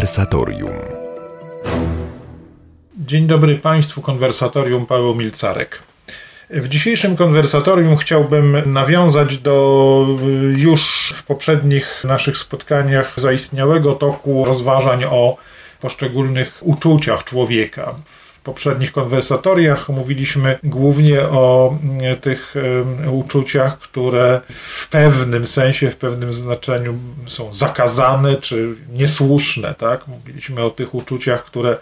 Konwersatorium. Dzień dobry Państwu, konwersatorium Paweł Milcarek. W dzisiejszym konwersatorium chciałbym nawiązać do już w poprzednich naszych spotkaniach zaistniałego toku rozważań o poszczególnych uczuciach człowieka. Poprzednich konwersatoriach mówiliśmy głównie o tych uczuciach, które w pewnym sensie, w pewnym znaczeniu są zakazane czy niesłuszne. Tak? Mówiliśmy o tych uczuciach, które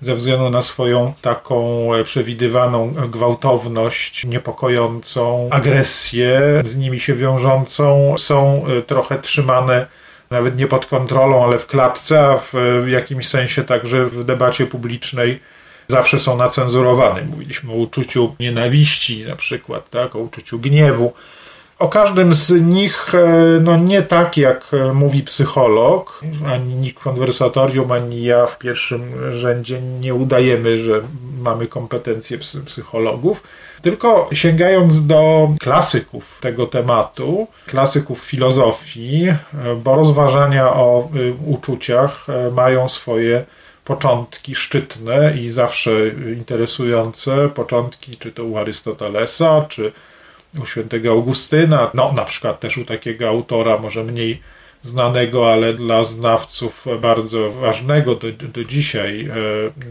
ze względu na swoją taką przewidywaną gwałtowność, niepokojącą agresję z nimi się wiążącą, są trochę trzymane nawet nie pod kontrolą, ale w klatce, a w jakimś sensie także w debacie publicznej zawsze są nacenzurowane. Mówiliśmy o uczuciu nienawiści na przykład, tak, o uczuciu gniewu. O każdym z nich, e, no nie tak jak mówi psycholog, ani nikt konwersatorium, ani ja w pierwszym rzędzie nie udajemy, że mamy kompetencje psychologów, tylko sięgając do klasyków tego tematu, klasyków filozofii, e, bo rozważania o e, uczuciach mają swoje początki szczytne i zawsze interesujące, początki czy to u Arystotelesa, czy u świętego Augustyna, no na przykład też u takiego autora może mniej znanego, ale dla znawców bardzo ważnego do, do dzisiaj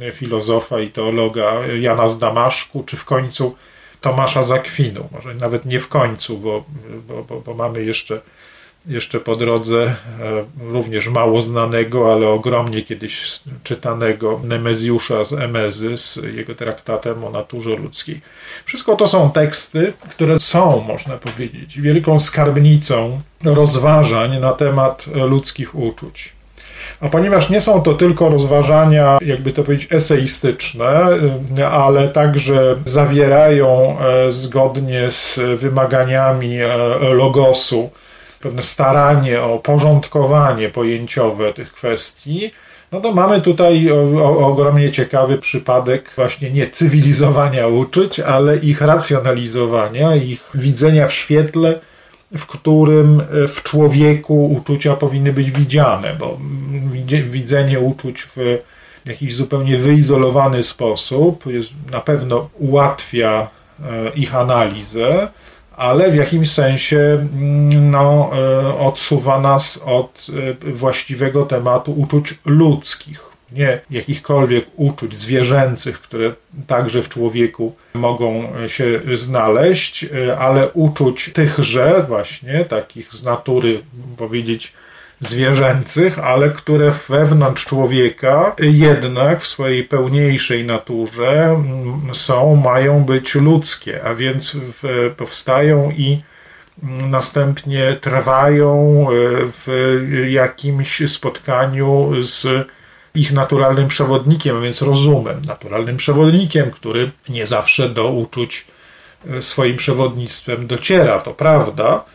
e, filozofa i teologa Jana z Damaszku, czy w końcu Tomasza Zakwinu, może nawet nie w końcu, bo, bo, bo, bo mamy jeszcze jeszcze po drodze e, również mało znanego, ale ogromnie kiedyś czytanego Nemezjusza z Emezy z jego traktatem o naturze ludzkiej. Wszystko to są teksty, które są, można powiedzieć, wielką skarbnicą rozważań na temat ludzkich uczuć. A ponieważ nie są to tylko rozważania, jakby to powiedzieć, eseistyczne, e, ale także zawierają e, zgodnie z wymaganiami logosu, pewne staranie o porządkowanie pojęciowe tych kwestii, no to mamy tutaj o, o, ogromnie ciekawy przypadek właśnie nie cywilizowania uczuć, ale ich racjonalizowania, ich widzenia w świetle, w którym e, w człowieku uczucia powinny być widziane, bo widzenie uczuć w jakiś zupełnie wyizolowany sposób jest, na pewno ułatwia e, ich analizę, ale w jakimś sensie mm, no, e, odsuwa nas od e, właściwego tematu uczuć ludzkich. Nie jakichkolwiek uczuć zwierzęcych, które także w człowieku mogą się znaleźć, e, ale uczuć tychże, właśnie takich z natury, powiedzieć, zwierzęcych, ale które wewnątrz człowieka jednak w swojej pełniejszej naturze mm, są, mają być ludzkie, a więc w, powstają i następnie trwają e, w jakimś spotkaniu z ich naturalnym przewodnikiem, a więc rozumem, naturalnym przewodnikiem, który nie zawsze do uczuć e, swoim przewodnictwem dociera, to prawda,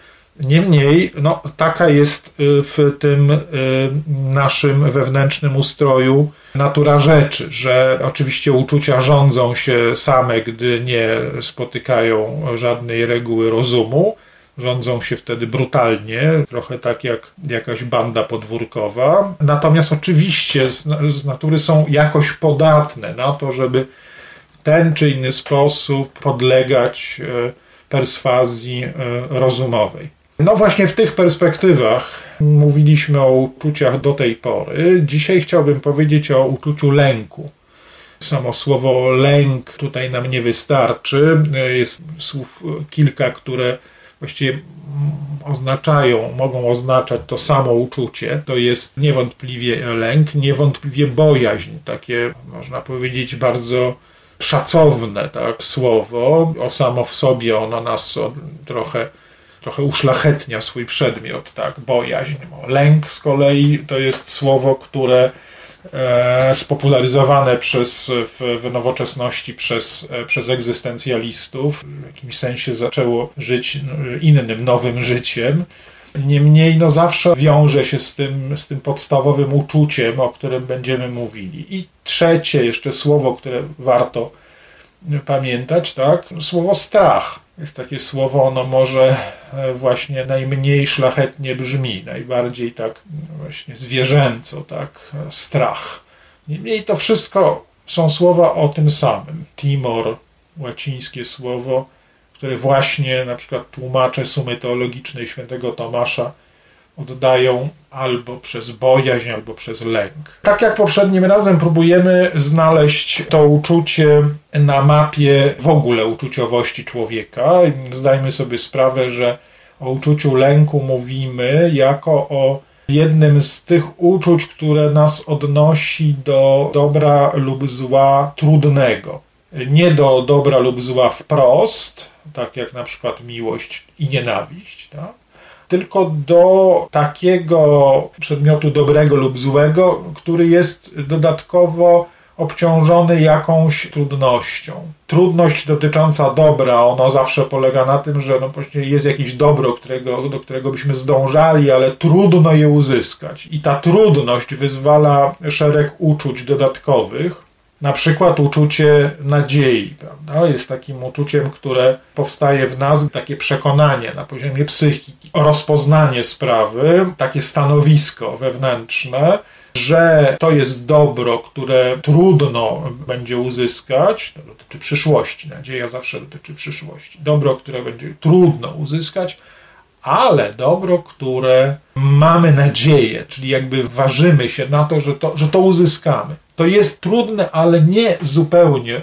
Niemniej, no, taka jest y, w tym y, naszym wewnętrznym ustroju natura rzeczy, że oczywiście uczucia rządzą się same, gdy nie spotykają żadnej reguły rozumu. Rządzą się wtedy brutalnie, trochę tak jak jakaś banda podwórkowa. Natomiast oczywiście z, z natury są jakoś podatne na to, żeby w ten czy inny sposób podlegać y, perswazji rozumowej. No właśnie w tych perspektywach mówiliśmy o uczuciach do tej pory. Dzisiaj chciałbym powiedzieć o uczuciu lęku. Samo słowo lęk tutaj nam nie wystarczy. Jest słów kilka, które właściwie oznaczają, mogą oznaczać to samo uczucie. To jest niewątpliwie lęk, niewątpliwie bojaźń, takie można powiedzieć bardzo szacowne tak, słowo. O samo w sobie ono nas trochę trochę uszlachetnia swój przedmiot, tak, bojaźń. Lęk z kolei to jest słowo, które e, spopularyzowane przez, w, w nowoczesności przez, e, przez egzystencjalistów, w jakimś sensie zaczęło żyć innym, nowym życiem. Niemniej no zawsze wiąże się z tym, z tym podstawowym uczuciem, o którym będziemy mówili. I trzecie jeszcze słowo, które warto pamiętać, tak, słowo strach jest takie słowo, ono może e, właśnie najmniej szlachetnie brzmi, najbardziej tak właśnie zwierzęco, tak, strach. Niemniej to wszystko są słowa o tym samym. Timor, łacińskie słowo, które właśnie na przykład tłumacze sumy teologicznej świętego Tomasza oddają albo przez bojaźń, albo przez lęk. Tak jak poprzednim razem próbujemy znaleźć to uczucie na mapie w ogóle uczuciowości człowieka. Zdajmy sobie sprawę, że o uczuciu lęku mówimy jako o jednym z tych uczuć, które nas odnosi do dobra lub zła trudnego. Nie do dobra lub zła wprost, tak jak na przykład miłość i nienawiść, tak? Tylko do takiego przedmiotu dobrego lub złego, który jest dodatkowo obciążony jakąś trudnością. Trudność dotycząca dobra, ona zawsze polega na tym, że no jest jakieś dobro, którego, do którego byśmy zdążali, ale trudno je uzyskać. I ta trudność wyzwala szereg uczuć dodatkowych, na przykład uczucie nadziei, prawda? Jest takim uczuciem, które powstaje w nas, takie przekonanie na poziomie psychiki, rozpoznanie sprawy, takie stanowisko wewnętrzne, że to jest dobro, które trudno będzie uzyskać, to dotyczy przyszłości, nadzieja zawsze dotyczy przyszłości, dobro, które będzie trudno uzyskać, ale dobro, które mamy nadzieję, czyli jakby ważymy się na to, że to, że to uzyskamy. To jest trudne, ale nie zupełnie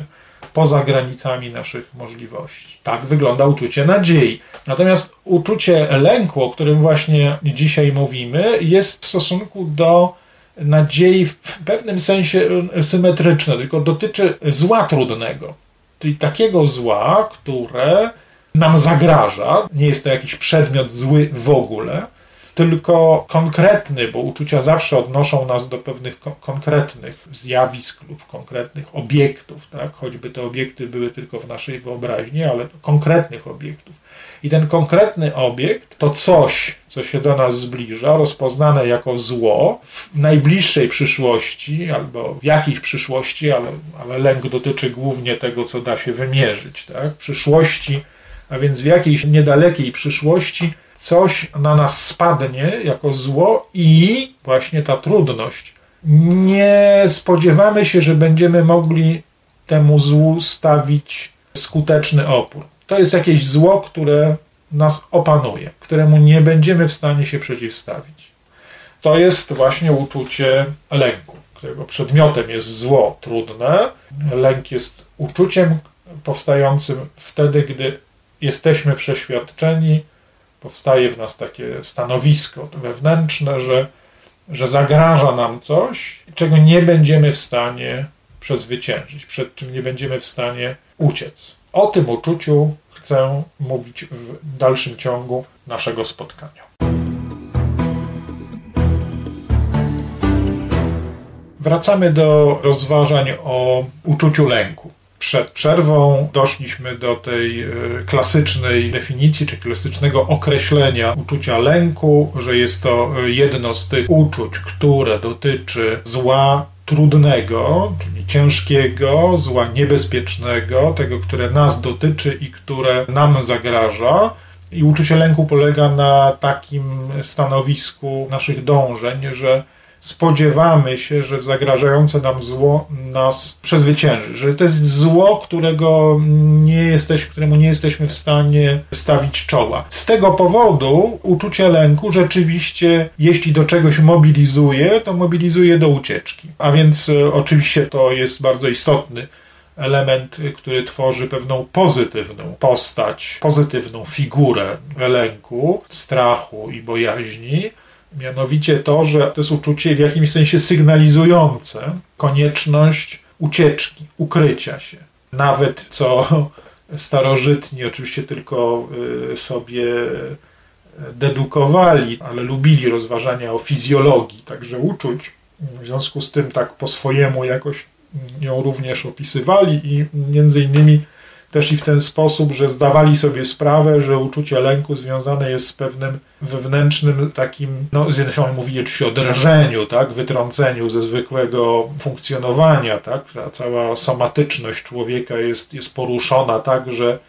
poza granicami naszych możliwości. Tak wygląda uczucie nadziei. Natomiast uczucie lęku, o którym właśnie dzisiaj mówimy, jest w stosunku do nadziei w pewnym sensie symetryczne, tylko dotyczy zła trudnego. Czyli takiego zła, które nam zagraża. Nie jest to jakiś przedmiot zły w ogóle, tylko konkretny, bo uczucia zawsze odnoszą nas do pewnych ko konkretnych zjawisk lub konkretnych obiektów, tak? choćby te obiekty były tylko w naszej wyobraźni, ale konkretnych obiektów. I ten konkretny obiekt to coś, co się do nas zbliża, rozpoznane jako zło w najbliższej przyszłości albo w jakiejś przyszłości, ale, ale lęk dotyczy głównie tego, co da się wymierzyć. Tak? Przyszłości, a więc w jakiejś niedalekiej przyszłości coś na nas spadnie jako zło i właśnie ta trudność. Nie spodziewamy się, że będziemy mogli temu złu stawić skuteczny opór. To jest jakieś zło, które nas opanuje, któremu nie będziemy w stanie się przeciwstawić. To jest właśnie uczucie lęku, którego przedmiotem jest zło trudne. Lęk jest uczuciem powstającym wtedy, gdy jesteśmy przeświadczeni, powstaje w nas takie stanowisko wewnętrzne, że, że zagraża nam coś, czego nie będziemy w stanie przezwyciężyć, przed czym nie będziemy w stanie uciec. O tym uczuciu chcę mówić w dalszym ciągu naszego spotkania. Wracamy do rozważań o uczuciu lęku. Przed przerwą doszliśmy do tej e, klasycznej definicji, czy klasycznego określenia uczucia lęku, że jest to e, jedno z tych uczuć, które dotyczy zła trudnego, czyli ciężkiego, zła niebezpiecznego, tego, które nas dotyczy i które nam zagraża. I uczucie lęku polega na takim stanowisku naszych dążeń, że spodziewamy się, że zagrażające nam zło nas przezwycięży, że to jest zło, którego nie jesteś, któremu nie jesteśmy w stanie stawić czoła. Z tego powodu uczucie lęku rzeczywiście, jeśli do czegoś mobilizuje, to mobilizuje do ucieczki. A więc e, oczywiście to jest bardzo istotny element, który tworzy pewną pozytywną postać, pozytywną figurę lęku, strachu i bojaźni, Mianowicie to, że to jest uczucie w jakimś sensie sygnalizujące konieczność ucieczki, ukrycia się. Nawet co starożytni oczywiście tylko y, sobie dedukowali, ale lubili rozważania o fizjologii, także uczuć. W związku z tym tak po swojemu jakoś ją również opisywali i między innymi też i w ten sposób, że zdawali sobie sprawę, że uczucie lęku związane jest z pewnym wewnętrznym takim, no z jednej strony mówili oczywiście o drżeniu, tak, wytrąceniu ze zwykłego funkcjonowania, tak, ta cała somatyczność człowieka jest, jest poruszona tak, że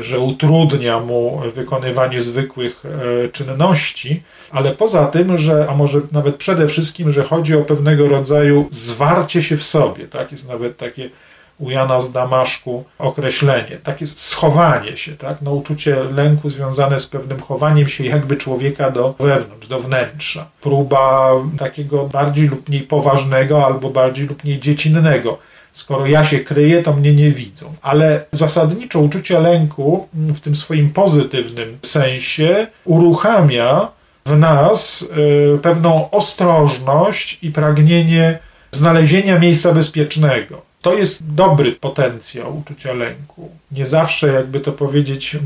że utrudnia mu wykonywanie zwykłych e, czynności, ale poza tym, że, a może nawet przede wszystkim, że chodzi o pewnego rodzaju zwarcie się w sobie, tak? Jest nawet takie u Jana z Damaszku określenie, takie schowanie się, tak? no, uczucie lęku związane z pewnym chowaniem się jakby człowieka do wewnątrz, do wnętrza. Próba takiego bardziej lub mniej poważnego albo bardziej lub mniej dziecinnego. Skoro ja się kryję, to mnie nie widzą. Ale zasadniczo uczucie lęku w tym swoim pozytywnym sensie uruchamia w nas y, pewną ostrożność i pragnienie znalezienia miejsca bezpiecznego to jest dobry potencjał uczucia lęku. Nie zawsze, jakby to powiedzieć, e,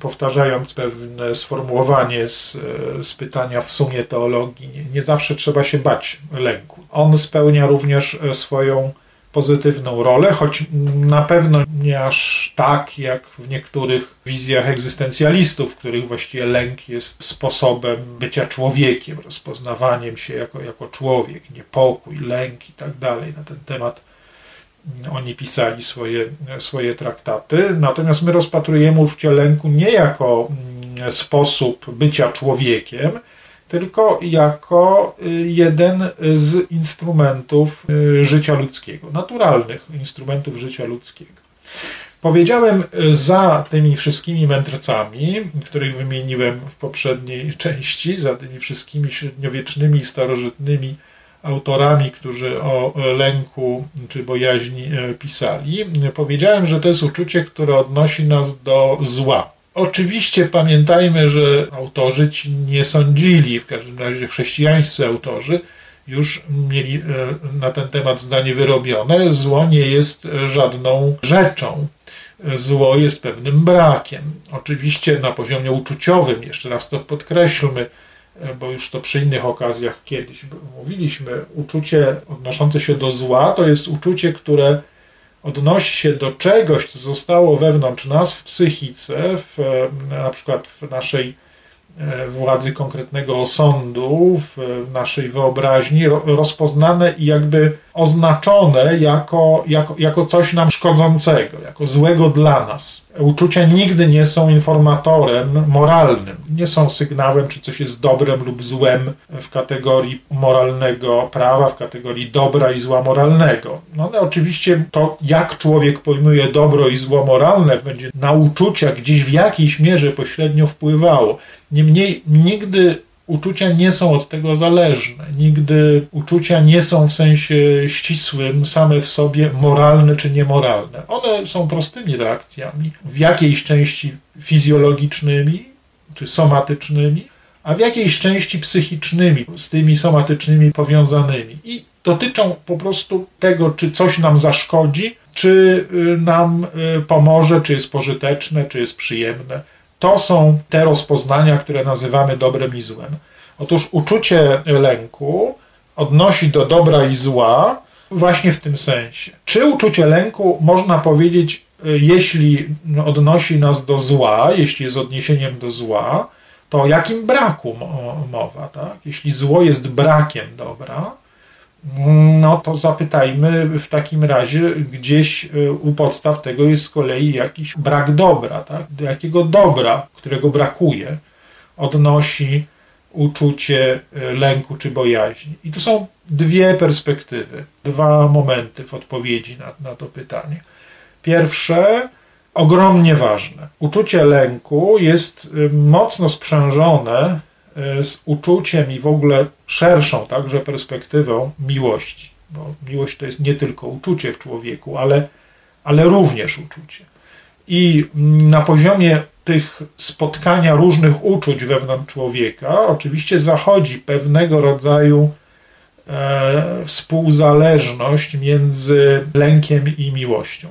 powtarzając pewne sformułowanie z, e, z pytania w sumie teologii, nie, zawsze trzeba się bać lęku. On spełnia również e, swoją pozytywną rolę, choć na pewno nie aż tak jak w niektórych wizjach egzystencjalistów, w których właściwie lęk jest sposobem bycia człowiekiem, rozpoznawaniem się jako, jako człowiek, niepokój, lęk i tak dalej. Na ten temat oni pisali swoje, swoje traktaty. Natomiast my rozpatrujemy uczucie lęku nie jako mm, sposób bycia człowiekiem, tylko jako y, jeden z instrumentów y, życia ludzkiego, naturalnych instrumentów życia ludzkiego. Powiedziałem za tymi wszystkimi mędrcami, których wymieniłem w poprzedniej części, za tymi wszystkimi średniowiecznymi i starożytnymi autorami, którzy o lęku czy bojaźni e, pisali, powiedziałem, że to jest uczucie, które odnosi nas do zła. Oczywiście pamiętajmy, że autorzy ci nie sądzili, w każdym razie chrześcijańscy autorzy już mieli e, na ten temat zdanie wyrobione. Zło nie jest żadną rzeczą. Zło jest pewnym brakiem. Oczywiście na poziomie uczuciowym, jeszcze raz to podkreślmy, bo już to przy innych okazjach kiedyś mówiliśmy, uczucie odnoszące się do zła to jest uczucie, które odnosi się do czegoś, co zostało wewnątrz nas w psychice, w, na przykład w naszej e, władzy konkretnego osądu, w naszej wyobraźni, rozpoznane i jakby oznaczone jako, jako, jako coś nam szkodzącego, jako złego dla nas. Uczucia nigdy nie są informatorem moralnym, nie są sygnałem, czy coś jest dobrem lub złem w kategorii moralnego prawa, w kategorii dobra i zła moralnego. No ale oczywiście to, jak człowiek pojmuje dobro i zło moralne, będzie na uczucia gdzieś w jakiejś mierze pośrednio wpływało. Niemniej nigdy uczucia nie są od tego zależne. Nigdy uczucia nie są w sensie ścisłym same w sobie moralne czy niemoralne. One są prostymi reakcjami, w jakiejś części fizjologicznymi czy somatycznymi, a w jakiejś części psychicznymi, z tymi somatycznymi powiązanymi. I dotyczą po prostu tego, czy coś nam zaszkodzi, czy y, nam y, pomoże, czy jest pożyteczne, czy jest przyjemne to są te rozpoznania, które nazywamy dobrem i złem. Otóż uczucie lęku odnosi do dobra i zła właśnie w tym sensie. Czy uczucie lęku można powiedzieć, jeśli odnosi nas do zła, jeśli jest odniesieniem do zła, to o jakim braku mowa? Tak? Jeśli zło jest brakiem dobra, no to zapytajmy w takim razie, gdzieś y, u podstaw tego jest z kolei jakiś brak dobra, tak? Do jakiego dobra, którego brakuje, odnosi uczucie y, lęku czy bojaźni. I to są dwie perspektywy, dwa momenty w odpowiedzi na, na to pytanie. Pierwsze, ogromnie ważne. Uczucie lęku jest y, mocno sprzężone E, z uczuciem i w ogóle szerszą także perspektywą miłości. Bo miłość to jest nie tylko uczucie w człowieku, ale, ale również uczucie. I na poziomie tych spotkania różnych uczuć wewnątrz człowieka, oczywiście zachodzi pewnego rodzaju e, współzależność między lękiem i miłością.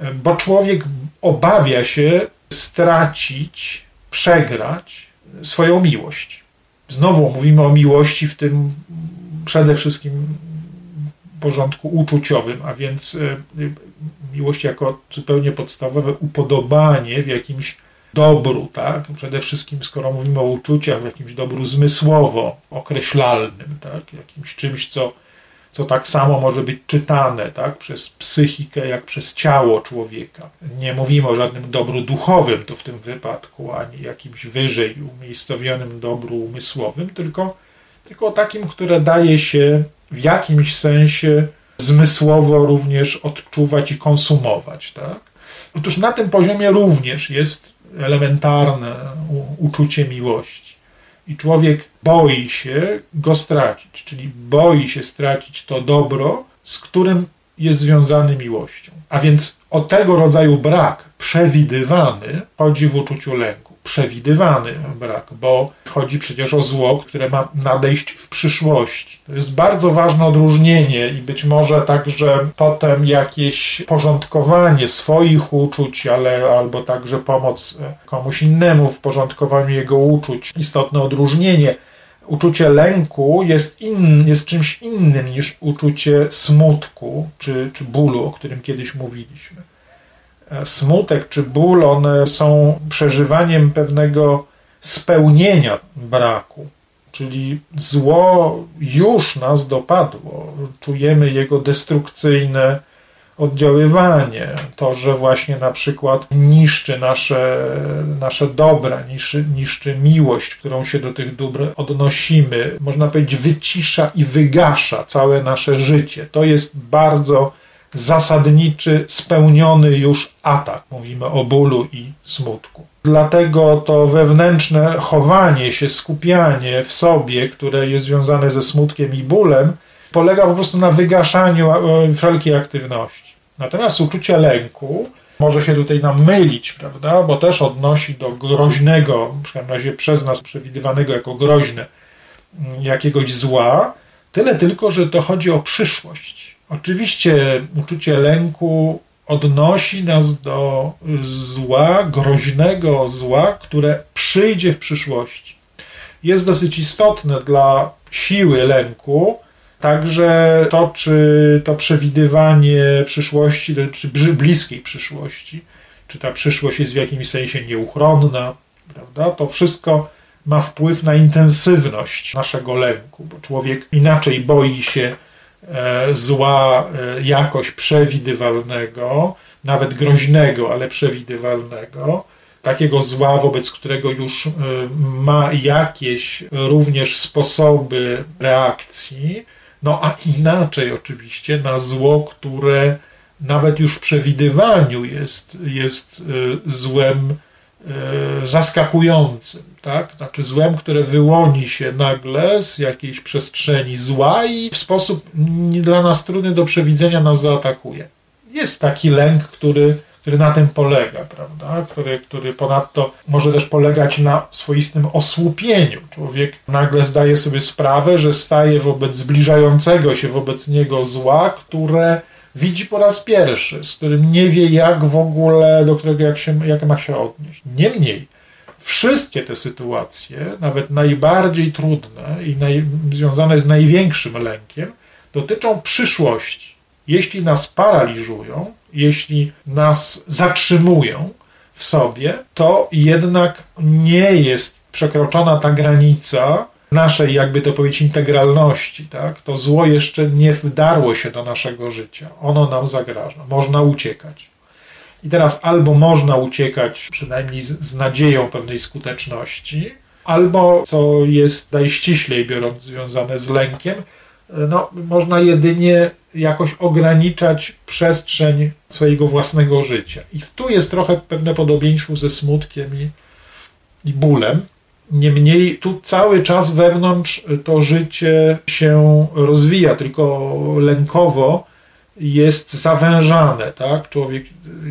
E, bo człowiek obawia się stracić, przegrać swoją miłość. Znowu mówimy o miłości w tym przede wszystkim porządku uczuciowym, a więc e, miłość jako zupełnie podstawowe upodobanie w jakimś dobru, tak? Przede wszystkim, skoro mówimy o uczuciach, w jakimś dobru zmysłowo określalnym, tak? Jakimś czymś, co co tak samo może być czytane tak, przez psychikę, jak przez ciało człowieka. Nie mówimy o żadnym dobru duchowym tu w tym wypadku, ani jakimś wyżej umiejscowionym dobru umysłowym, tylko, tylko o takim, które daje się w jakimś sensie zmysłowo również odczuwać i konsumować. Tak? Otóż na tym poziomie również jest elementarne uczucie miłości. I człowiek boi się go stracić, czyli boi się stracić to dobro, z którym jest związany miłością. A więc o tego rodzaju brak przewidywany chodzi w uczuciu lęku przewidywany brak, bo chodzi przecież o zło, które ma nadejść w przyszłości. To jest bardzo ważne odróżnienie i być może także potem jakieś porządkowanie swoich uczuć, ale albo także pomoc komuś innemu w porządkowaniu jego uczuć. Istotne odróżnienie. Uczucie lęku jest, in, jest czymś innym niż uczucie smutku czy, czy bólu, o którym kiedyś mówiliśmy. E, smutek czy ból, one są przeżywaniem pewnego spełnienia braku. Czyli zło już nas dopadło, czujemy jego destrukcyjne oddziaływanie, to, że właśnie na przykład niszczy nasze, nasze dobra, niszczy, niszczy miłość, którą się do tych dóbr odnosimy, można powiedzieć, wycisza i wygasza całe nasze życie. To jest bardzo zasadniczy, spełniony już atak. Mówimy o bólu i smutku. Dlatego to wewnętrzne chowanie się, skupianie w sobie, które jest związane ze smutkiem i bólem, polega po prostu na wygaszaniu e, wszelkiej aktywności. Natomiast uczucie lęku może się tutaj nam mylić, prawda? Bo też odnosi do groźnego, w razie przez nas przewidywanego jako groźne, jakiegoś zła, tyle tylko, że to chodzi o przyszłość Oczywiście uczucie lęku odnosi nas do zła, groźnego zła, które przyjdzie w przyszłości. Jest dosyć istotne dla siły lęku także to, czy to przewidywanie przyszłości, czy bliskiej przyszłości, czy ta przyszłość jest w jakimś sensie nieuchronna, prawda? To wszystko ma wpływ na intensywność naszego lęku, bo człowiek inaczej boi się zła e, jakoś przewidywalnego, nawet groźnego, ale przewidywalnego, takiego zła, wobec którego już e, ma jakieś również sposoby reakcji, no a inaczej oczywiście na zło, które nawet już w przewidywaniu jest, jest złem zaskakującym tak? Znaczy złem, które wyłoni się nagle z jakiejś przestrzeni zła i w sposób dla nas trudny do przewidzenia nas zaatakuje. Jest taki lęk, który, który na tym polega, prawda? Który, który ponadto może też polegać na swoistym osłupieniu. Człowiek nagle zdaje sobie sprawę, że staje wobec zbliżającego się wobec niego zła, które widzi po raz pierwszy, z którym nie wie, jak w ogóle, do którego jak, się, jak ma się odnieść. Niemniej, wszystkie te sytuacje, nawet najbardziej trudne i naj, związane z największym lękiem, dotyczą przyszłości. Jeśli nas paraliżują, jeśli nas zatrzymują w sobie, to jednak nie jest przekroczona ta granica naszej, jakby to powiedzieć, integralności. Tak? To zło jeszcze nie wdarło się do naszego życia. Ono nam zagraża. Można uciekać. I teraz albo można uciekać, przynajmniej z, z nadzieją pewnej skuteczności, albo, co jest najściślej biorąc związane z lękiem, no, można jedynie jakoś ograniczać przestrzeń swojego własnego życia. I tu jest trochę pewne podobieństwo ze smutkiem i, i bólem. Niemniej tu cały czas wewnątrz to życie się rozwija, tylko lękowo jest zawężane, tak? Człowiek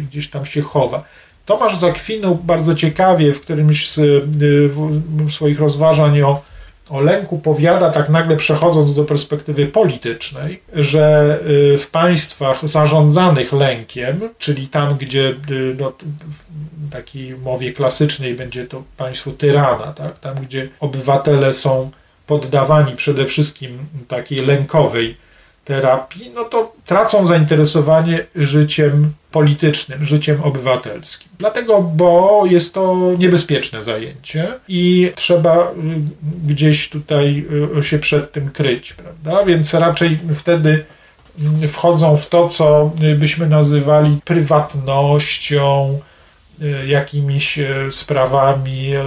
gdzieś tam się chowa. Tomasz zakwinął bardzo ciekawie w którymś z y, swoich rozważań o, o lęku powiada, tak nagle przechodząc do perspektywy politycznej, że y, w państwach zarządzanych lękiem, czyli tam, gdzie y, no, w takiej mowie klasycznej będzie to państwo tyrana, tak? tam, gdzie obywatele są poddawani przede wszystkim takiej lękowej terapii, no to tracą zainteresowanie życiem politycznym, życiem obywatelskim. Dlatego, bo jest to niebezpieczne zajęcie i trzeba y, gdzieś tutaj y, się przed tym kryć, prawda? Więc raczej wtedy y, wchodzą w to, co byśmy nazywali prywatnością, jakimiś e, sprawami e,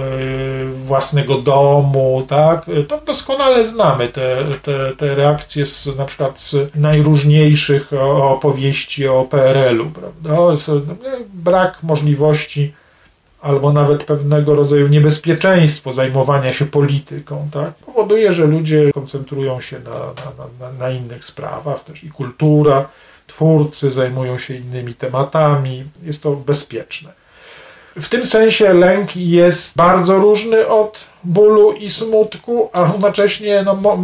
własnego domu, tak? To doskonale znamy te, te, te reakcje z, na przykład z najróżniejszych opowieści o PRL-u, prawda? Brak możliwości albo nawet pewnego rodzaju niebezpieczeństwo zajmowania się polityką, tak? Powoduje, że ludzie koncentrują się na, na, na, na innych sprawach, też i kultura, twórcy zajmują się innymi tematami, jest to bezpieczne. W tym sensie lęk jest bardzo różny od bólu i smutku, a równocześnie no,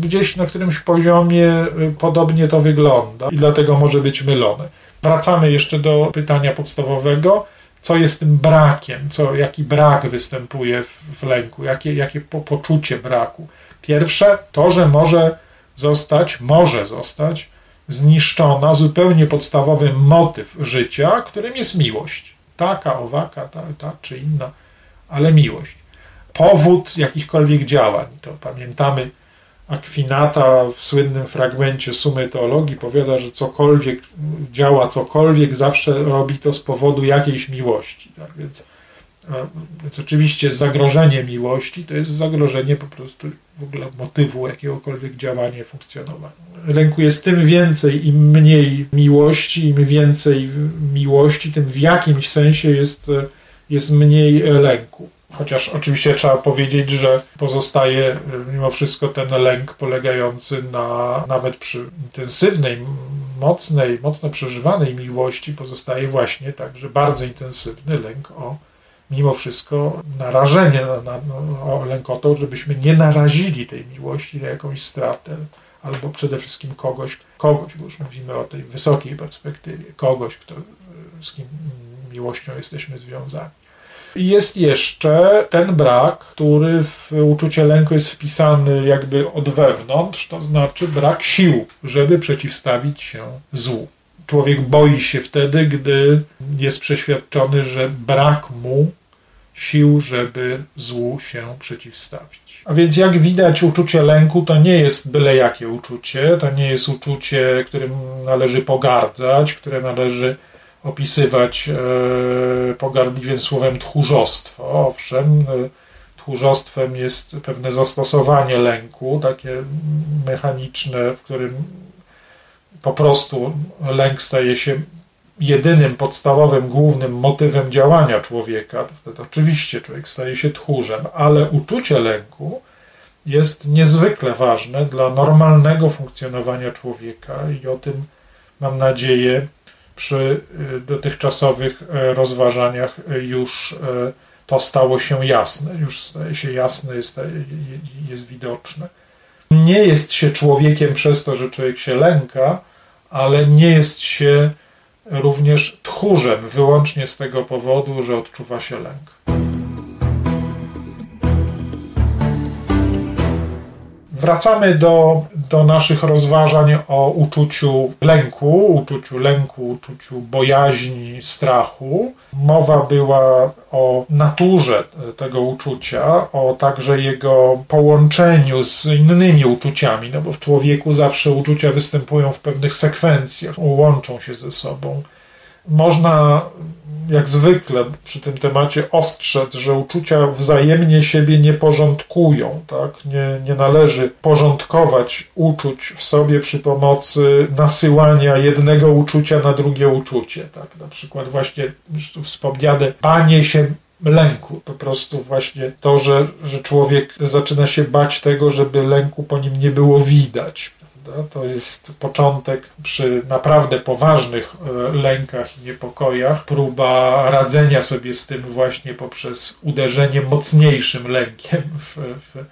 gdzieś na którymś poziomie y, podobnie to wygląda i dlatego może być mylony. Wracamy jeszcze do pytania podstawowego. Co jest tym brakiem? Co, jaki brak występuje w, w lęku? Jakie, jakie po, poczucie braku? Pierwsze, to, że może zostać, może zostać zniszczona zupełnie podstawowy motyw życia, którym jest miłość taka, owaka, ta, ta czy inna, ale miłość. Powód jakichkolwiek działań, to pamiętamy Akwinata w słynnym fragmencie Sumy Teologii powiada, że cokolwiek działa, cokolwiek zawsze robi to z powodu jakiejś miłości. Tak więc więc oczywiście zagrożenie miłości to jest zagrożenie po prostu w ogóle motywu jakiegokolwiek działania, funkcjonowania. Lęku jest tym więcej, im mniej miłości, im więcej miłości, tym w jakimś sensie jest, jest mniej lęku. Chociaż oczywiście trzeba powiedzieć, że pozostaje mimo wszystko ten lęk polegający na nawet przy intensywnej, mocnej, mocno przeżywanej miłości pozostaje właśnie także bardzo intensywny lęk o mimo wszystko narażenie na, na, o lęk o to, żebyśmy nie narazili tej miłości na jakąś stratę, albo przede wszystkim kogoś, kogoś, bo już mówimy o tej wysokiej perspektywie, kogoś, kto, z kim miłością jesteśmy związani. I jest jeszcze ten brak, który w uczucie lęku jest wpisany jakby od wewnątrz, to znaczy brak sił, żeby przeciwstawić się złu. Człowiek boi się wtedy, gdy jest przeświadczony, że brak mu sił, żeby złu się przeciwstawić. A więc jak widać, uczucie lęku to nie jest byle jakie uczucie, to nie jest uczucie, którym należy pogardzać, które należy opisywać e, pogardliwym słowem tchórzostwo. Owszem, e, tchórzostwem jest pewne zastosowanie lęku, takie mechaniczne, w którym po prostu lęk staje się jedynym podstawowym, głównym motywem działania człowieka, wtedy oczywiście człowiek staje się tchórzem, ale uczucie lęku jest niezwykle ważne dla normalnego funkcjonowania człowieka i o tym mam nadzieję przy y, dotychczasowych y, rozważaniach y, już to stało się jasne, już staje się jasne, jest, jest widoczne. Nie jest się człowiekiem przez to, że człowiek się lęka, ale nie jest się również tchórzem wyłącznie z tego powodu, że odczuwa się lęk. Wracamy do, do naszych rozważań o uczuciu lęku, uczuciu lęku, uczuciu bojaźni, strachu. Mowa była o naturze tego uczucia, o także jego połączeniu z innymi uczuciami, no bo w człowieku zawsze uczucia występują w pewnych sekwencjach, łączą się ze sobą. Można jak zwykle przy tym temacie ostrzec, że uczucia wzajemnie siebie nie porządkują, tak? Nie, nie należy porządkować uczuć w sobie przy pomocy nasyłania jednego uczucia na drugie uczucie, tak? Na przykład właśnie już tu wspomniane banie się lęku. Po prostu właśnie to, że, że człowiek zaczyna się bać tego, żeby lęku po nim nie było widać. To jest początek przy naprawdę poważnych e, lękach i niepokojach, próba radzenia sobie z tym właśnie poprzez uderzenie mocniejszym lękiem w, w,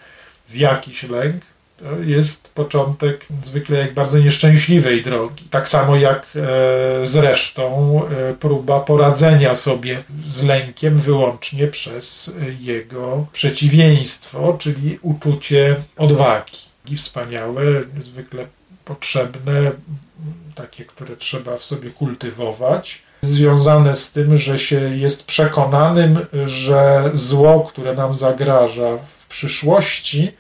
w jakiś lęk. To jest początek zwykle jak bardzo nieszczęśliwej drogi. Tak samo jak e, zresztą e, próba poradzenia sobie z lękiem wyłącznie przez jego przeciwieństwo, czyli uczucie odwagi wspaniałe, zwykle potrzebne, takie, które trzeba w sobie kultywować, związane z tym, że się jest przekonanym, że zło, które nam zagraża w przyszłości,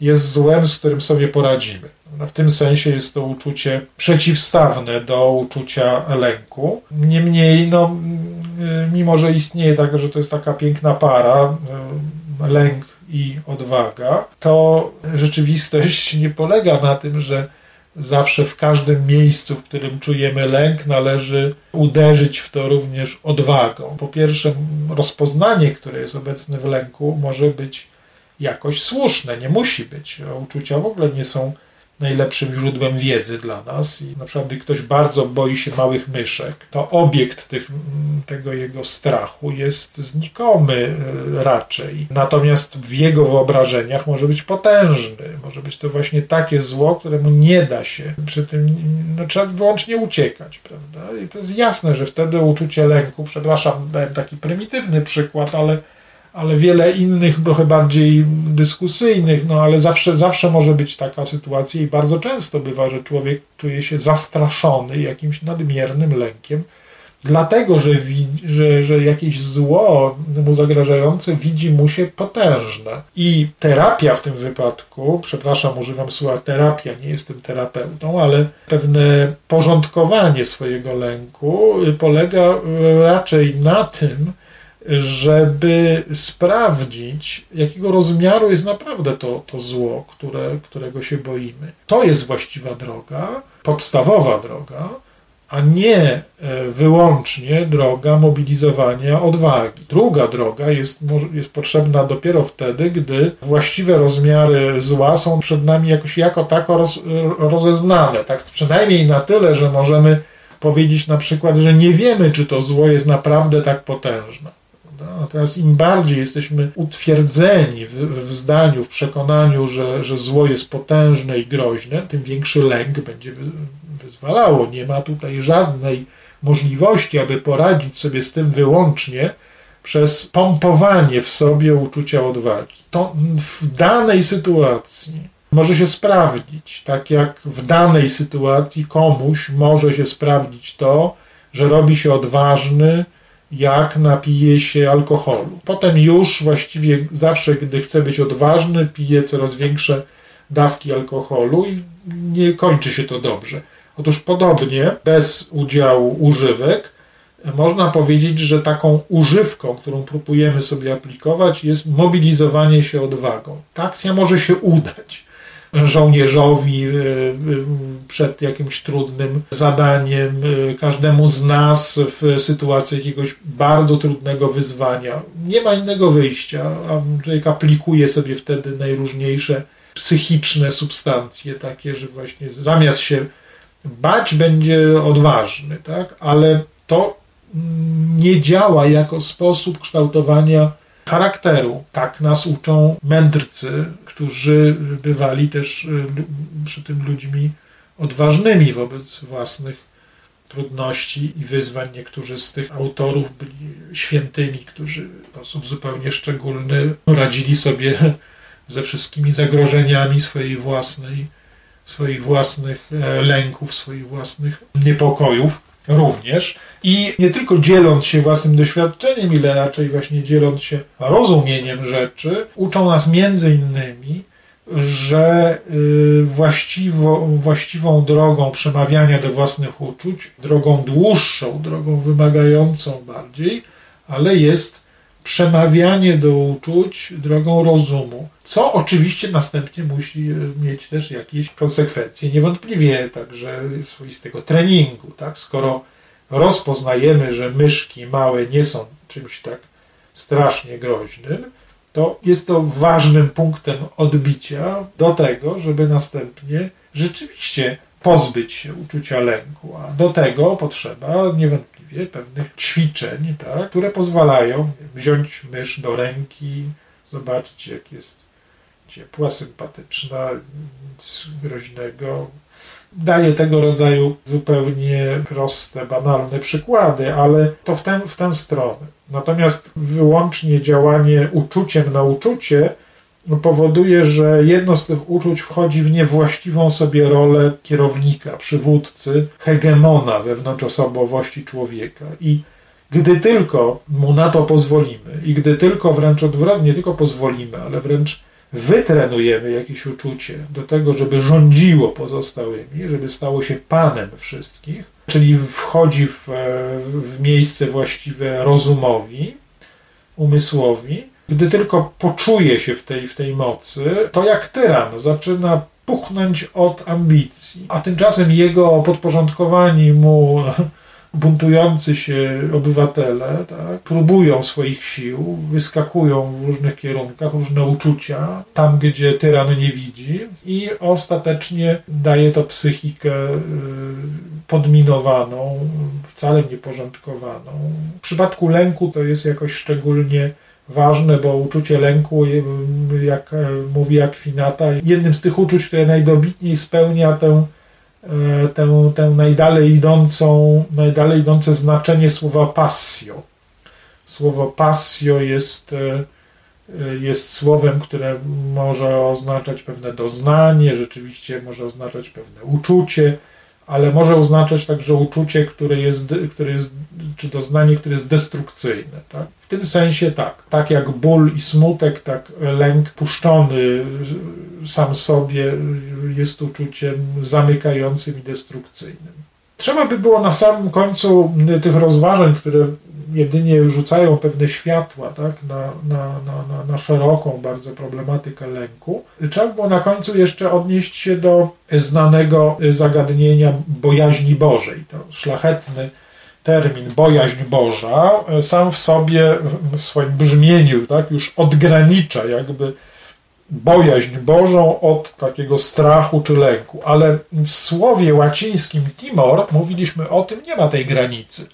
jest złem, z którym sobie poradzimy. W tym sensie jest to uczucie przeciwstawne do uczucia lęku. Niemniej, no, mimo że istnieje tak, że to jest taka piękna para, lęk i odwaga, to rzeczywistość nie polega na tym, że zawsze w każdym miejscu, w którym czujemy lęk, należy uderzyć w to również odwagą. Po pierwsze, rozpoznanie, które jest obecne w lęku, może być jakoś słuszne, nie musi być. Uczucia w ogóle nie są najlepszym źródłem wiedzy dla nas. I na przykład, gdy ktoś bardzo boi się małych myszek, to obiekt tych, tego jego strachu jest znikomy e, raczej. Natomiast w jego wyobrażeniach może być potężny. Może być to właśnie takie zło, któremu nie da się przy tym, no, trzeba wyłącznie uciekać, prawda? I to jest jasne, że wtedy uczucie lęku, przepraszam, dałem taki prymitywny przykład, ale ale wiele innych, trochę bardziej dyskusyjnych, no ale zawsze, zawsze może być taka sytuacja i bardzo często bywa, że człowiek czuje się zastraszony jakimś nadmiernym lękiem, dlatego że, że, że jakieś zło mu zagrażające widzi mu się potężne. I terapia w tym wypadku, przepraszam, używam słowa terapia, nie jestem terapeutą, ale pewne porządkowanie swojego lęku polega raczej na tym, żeby sprawdzić, jakiego rozmiaru jest naprawdę to, to zło, które, którego się boimy. To jest właściwa droga, podstawowa droga, a nie e, wyłącznie droga mobilizowania odwagi. Druga droga jest, jest potrzebna dopiero wtedy, gdy właściwe rozmiary zła są przed nami jakoś jako tako roz, rozeznane. Tak? Przynajmniej na tyle, że możemy powiedzieć na przykład, że nie wiemy, czy to zło jest naprawdę tak potężne. Natomiast im bardziej jesteśmy utwierdzeni w, w zdaniu, w przekonaniu, że, że zło jest potężne i groźne, tym większy lęk będzie wyzwalało. Nie ma tutaj żadnej możliwości, aby poradzić sobie z tym wyłącznie przez pompowanie w sobie uczucia odwagi. To w danej sytuacji może się sprawdzić, tak jak w danej sytuacji komuś może się sprawdzić to, że robi się odważny, jak napije się alkoholu. Potem już właściwie zawsze, gdy chce być odważny, pije coraz większe dawki alkoholu i nie kończy się to dobrze. Otóż podobnie, bez udziału używek, można powiedzieć, że taką używką, którą próbujemy sobie aplikować, jest mobilizowanie się odwagą. Ta akcja może się udać żołnierzowi e, e, przed jakimś trudnym zadaniem, e, każdemu z nas w sytuacji jakiegoś bardzo trudnego wyzwania. Nie ma innego wyjścia, a człowiek aplikuje sobie wtedy najróżniejsze psychiczne substancje, takie, że właśnie zamiast się bać, będzie odważny, tak? ale to nie działa jako sposób kształtowania charakteru. Tak nas uczą mędrcy, którzy bywali też y, przy tym ludźmi odważnymi wobec własnych trudności i wyzwań. Niektórzy z tych autorów byli świętymi, którzy w sposób zupełnie szczególny radzili sobie ze wszystkimi zagrożeniami swojej własnej, swoich własnych e, lęków, swoich własnych niepokojów również. I nie tylko dzieląc się własnym doświadczeniem, ile raczej właśnie dzieląc się rozumieniem rzeczy, uczą nas między innymi, że y, właściwą, właściwą drogą przemawiania do własnych uczuć, drogą dłuższą, drogą wymagającą bardziej, ale jest przemawianie do uczuć drogą rozumu, co oczywiście następnie musi e, mieć też jakieś konsekwencje, niewątpliwie także swoistego treningu. Tak? Skoro rozpoznajemy, że myszki małe nie są czymś tak strasznie groźnym, to jest to ważnym punktem odbicia do tego, żeby następnie rzeczywiście pozbyć się uczucia lęku, a do tego potrzeba niewątpliwie właściwie pewnych ćwiczeń, tak, które pozwalają wziąć mysz do ręki, zobaczyć jak jest ciepła, sympatyczna, nic groźnego. Daję tego rodzaju zupełnie proste, banalne przykłady, ale to w tę, w tę stronę. Natomiast wyłącznie działanie uczuciem na uczucie powoduje, że jedno z tych uczuć wchodzi w niewłaściwą sobie rolę kierownika, przywódcy, hegemona wewnątrz osobowości człowieka. I gdy tylko mu na to pozwolimy, i gdy tylko wręcz odwrotnie, tylko pozwolimy, ale wręcz wytrenujemy jakieś uczucie do tego, żeby rządziło pozostałymi, żeby stało się panem wszystkich, czyli wchodzi w, w miejsce właściwe rozumowi, umysłowi, gdy tylko poczuje się w tej, w tej mocy, to jak tyran zaczyna puchnąć od ambicji, a tymczasem jego podporządkowani mu buntujący się obywatele tak, próbują swoich sił, wyskakują w różnych kierunkach, różne uczucia, tam gdzie tyran nie widzi i ostatecznie daje to psychikę y, podminowaną, wcale nieporządkowaną. W przypadku lęku to jest jakoś szczególnie ważne, bo uczucie lęku, jak mówi Akwinata, jednym z tych uczuć, które najdobitniej spełnia tę E, tę, tę najdalej idącą, najdalej idące znaczenie słowa passio. Słowo passio jest, e, e, jest słowem, które może oznaczać pewne doznanie, rzeczywiście może oznaczać pewne uczucie, ale może oznaczać także uczucie, które jest, które jest czy doznanie, które jest destrukcyjne. Tak? W tym sensie tak, tak jak ból i smutek, tak lęk puszczony sam sobie jest uczuciem zamykającym i destrukcyjnym. Trzeba by było na samym końcu tych rozważań, które jedynie rzucają pewne światła tak, na, na, na, na, szeroką bardzo problematykę lęku. Trzeba było na końcu jeszcze odnieść się do znanego zagadnienia bojaźni Bożej. To szlachetny termin bojaźń Boża sam w sobie w swoim brzmieniu tak, już odgranicza jakby bojaźń Bożą od takiego strachu czy lęku. Ale w słowie łacińskim timor mówiliśmy o tym, nie ma tej granicy.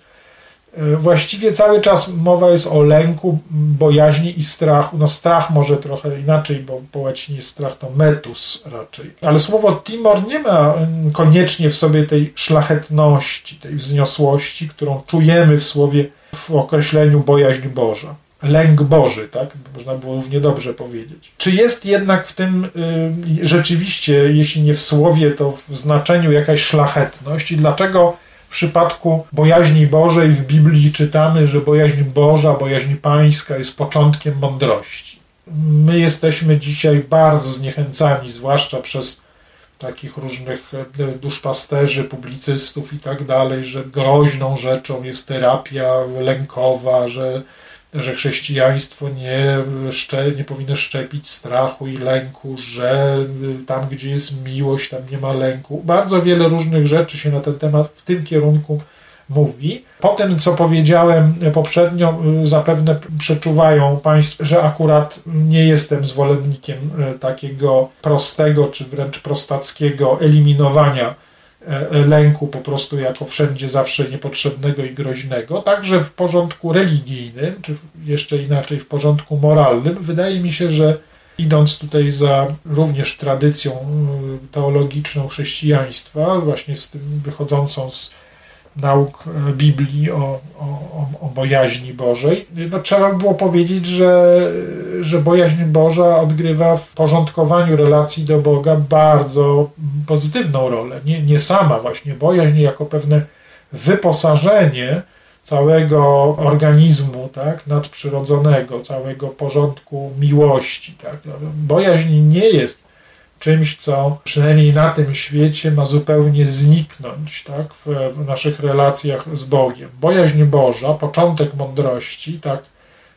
E, właściwie cały czas mowa jest o lęku, bojaźni i strachu. No strach może trochę inaczej, bo po łacinie strach to metus raczej. Ale słowo timor nie ma koniecznie w sobie tej szlachetności, tej wzniosłości, którą czujemy w słowie w określeniu bojaźń Boża. Lęk Boży, tak? Można było równie dobrze powiedzieć. Czy jest jednak w tym y, rzeczywiście, jeśli nie w słowie, to w znaczeniu jakaś szlachetność i dlaczego przypadku bojaźni Bożej w Biblii czytamy, że bojaźń Boża, bojaźń pańska jest początkiem mądrości. My jesteśmy dzisiaj bardzo zniechęcani, zwłaszcza przez takich różnych e, duszpasterzy, publicystów i tak dalej, że groźną rzeczą jest terapia lękowa, że że chrześcijaństwo nie, nie powinno szczepić strachu i lęku, że tam, gdzie jest miłość, tam nie ma lęku. Bardzo wiele różnych rzeczy się na ten temat w tym kierunku mówi. Po tym, co powiedziałem poprzednio, zapewne przeczuwają Państwo, że akurat nie jestem zwolennikiem e, takiego prostego, czy wręcz prostackiego eliminowania lęku po prostu jako wszędzie zawsze niepotrzebnego i groźnego, także w porządku religijnym, czy jeszcze inaczej w porządku moralnym, wydaje mi się, że idąc tutaj za również tradycją teologiczną chrześcijaństwa, właśnie z tym wychodzącą z nauk e, Biblii o, o, o bojaźni Bożej, no, trzeba było powiedzieć, że, że bojaźń Boża odgrywa w porządkowaniu relacji do Boga bardzo pozytywną rolę. Nie, nie sama właśnie bojaźń jako pewne wyposażenie całego organizmu tak, nadprzyrodzonego, całego porządku miłości. Tak. Bojaźń nie jest czymś, co przynajmniej na tym świecie ma zupełnie zniknąć tak, w, w naszych relacjach z Bogiem. Bojaźń Boża, początek mądrości, tak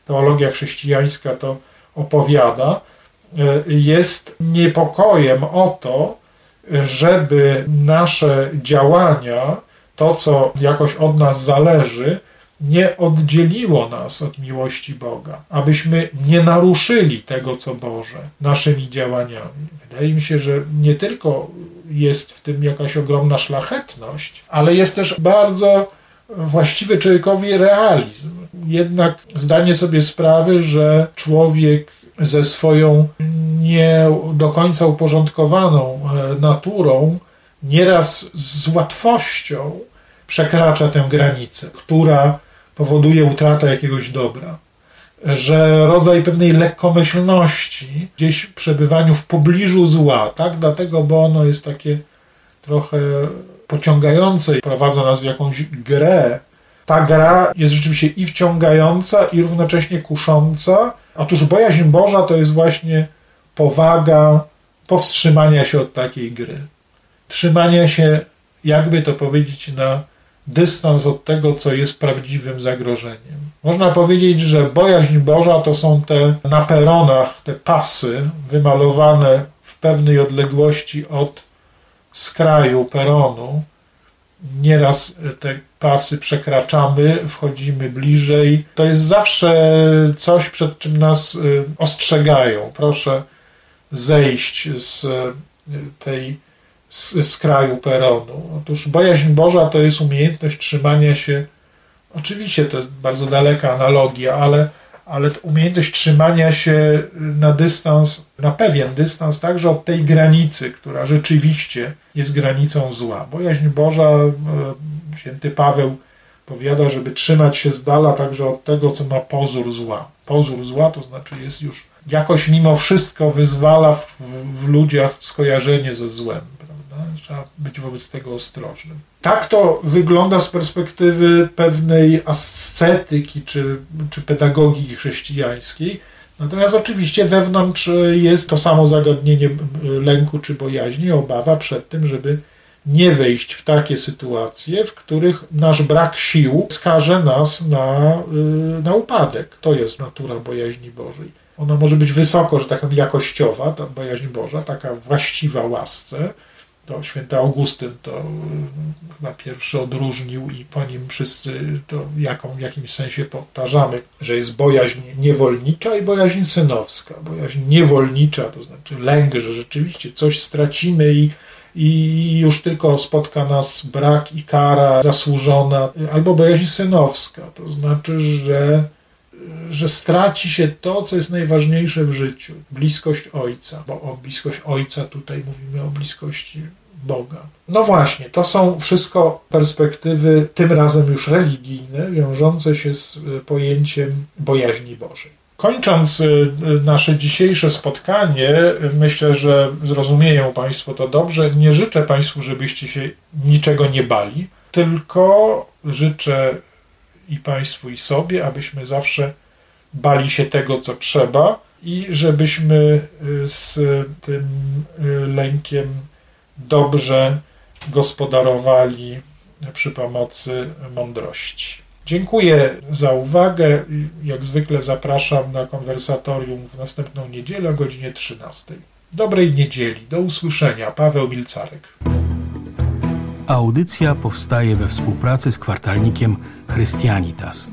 teologia chrześcijańska to opowiada, e, jest niepokojem o to, żeby nasze działania, to co jakoś od nas zależy, nie oddzieliło nas od miłości Boga, abyśmy nie naruszyli tego, co Boże, naszymi działaniami. Wydaje mi się, że nie tylko jest w tym jakaś ogromna szlachetność, ale jest też bardzo właściwy człowiekowi realizm. Jednak zdanie sobie sprawy, że człowiek ze swoją nie do końca uporządkowaną e, naturą nieraz z łatwością przekracza tę granicę, która powoduje utratę jakiegoś dobra. Że rodzaj pewnej lekkomyślności gdzieś w przebywaniu w pobliżu zła, tak? Dlatego, bo ono jest takie trochę pociągające i prowadza nas w jakąś grę. Ta gra jest rzeczywiście i wciągająca, i równocześnie kusząca. Otóż bojaźń Boża to jest właśnie powaga powstrzymania się od takiej gry. Trzymania się, jakby to powiedzieć, na dystans od tego, co jest prawdziwym zagrożeniem. Można powiedzieć, że bojaźń Boża to są te na peronach, te pasy wymalowane w pewnej odległości od skraju peronu. Nieraz te pasy przekraczamy, wchodzimy bliżej. To jest zawsze coś, przed czym nas y, ostrzegają. Proszę zejść z y, tej z, z kraju peronu. Otóż bojaźń Boża to jest umiejętność trzymania się, oczywiście to jest bardzo daleka analogia, ale, ale umiejętność trzymania się na dystans, na pewien dystans także od tej granicy, która rzeczywiście jest granicą zła. Bojaźń Boża, e, święty Paweł powiada, żeby trzymać się z dala także od tego, co ma pozór zła. Pozór zła to znaczy jest już jakoś mimo wszystko wyzwala w, w, w ludziach skojarzenie ze złem. Trzeba być wobec tego ostrożnym. Tak to wygląda z perspektywy pewnej ascetyki czy, czy pedagogiki chrześcijańskiej. Natomiast oczywiście wewnątrz jest to samo zagadnienie lęku czy bojaźni, obawa przed tym, żeby nie wejść w takie sytuacje, w których nasz brak sił skaże nas na, y, na upadek. To jest natura bojaźni Bożej. Ona może być wysoko, że taka jakościowa, ta bojaźń Boża, taka właściwa łasce, to święty Augustyn to mm, chyba pierwszy odróżnił i po nim wszyscy to w jakimś sensie powtarzamy, że jest bojaźń niewolnicza i bojaźń synowska. Bojaźń niewolnicza to znaczy lęk, że rzeczywiście coś stracimy i, i już tylko spotka nas brak i kara zasłużona, albo bojaźń synowska, to znaczy, że że straci się to, co jest najważniejsze w życiu bliskość Ojca, bo o bliskość Ojca tutaj mówimy o bliskości Boga. No właśnie, to są wszystko perspektywy, tym razem już religijne, wiążące się z e, pojęciem bojaźni Bożej. Kończąc e, nasze dzisiejsze spotkanie, myślę, że zrozumieją Państwo to dobrze. Nie życzę Państwu, żebyście się niczego nie bali, tylko życzę i Państwu, i sobie, abyśmy zawsze bali się tego, co trzeba i żebyśmy y, z tym y, lękiem dobrze gospodarowali przy pomocy mądrości. Dziękuję za uwagę. Jak zwykle zapraszam na konwersatorium w następną niedzielę o godzinie 13. Dobrej niedzieli. Do usłyszenia. Paweł Milcarek. Audycja powstaje we współpracy z kwartalnikiem Christianitas.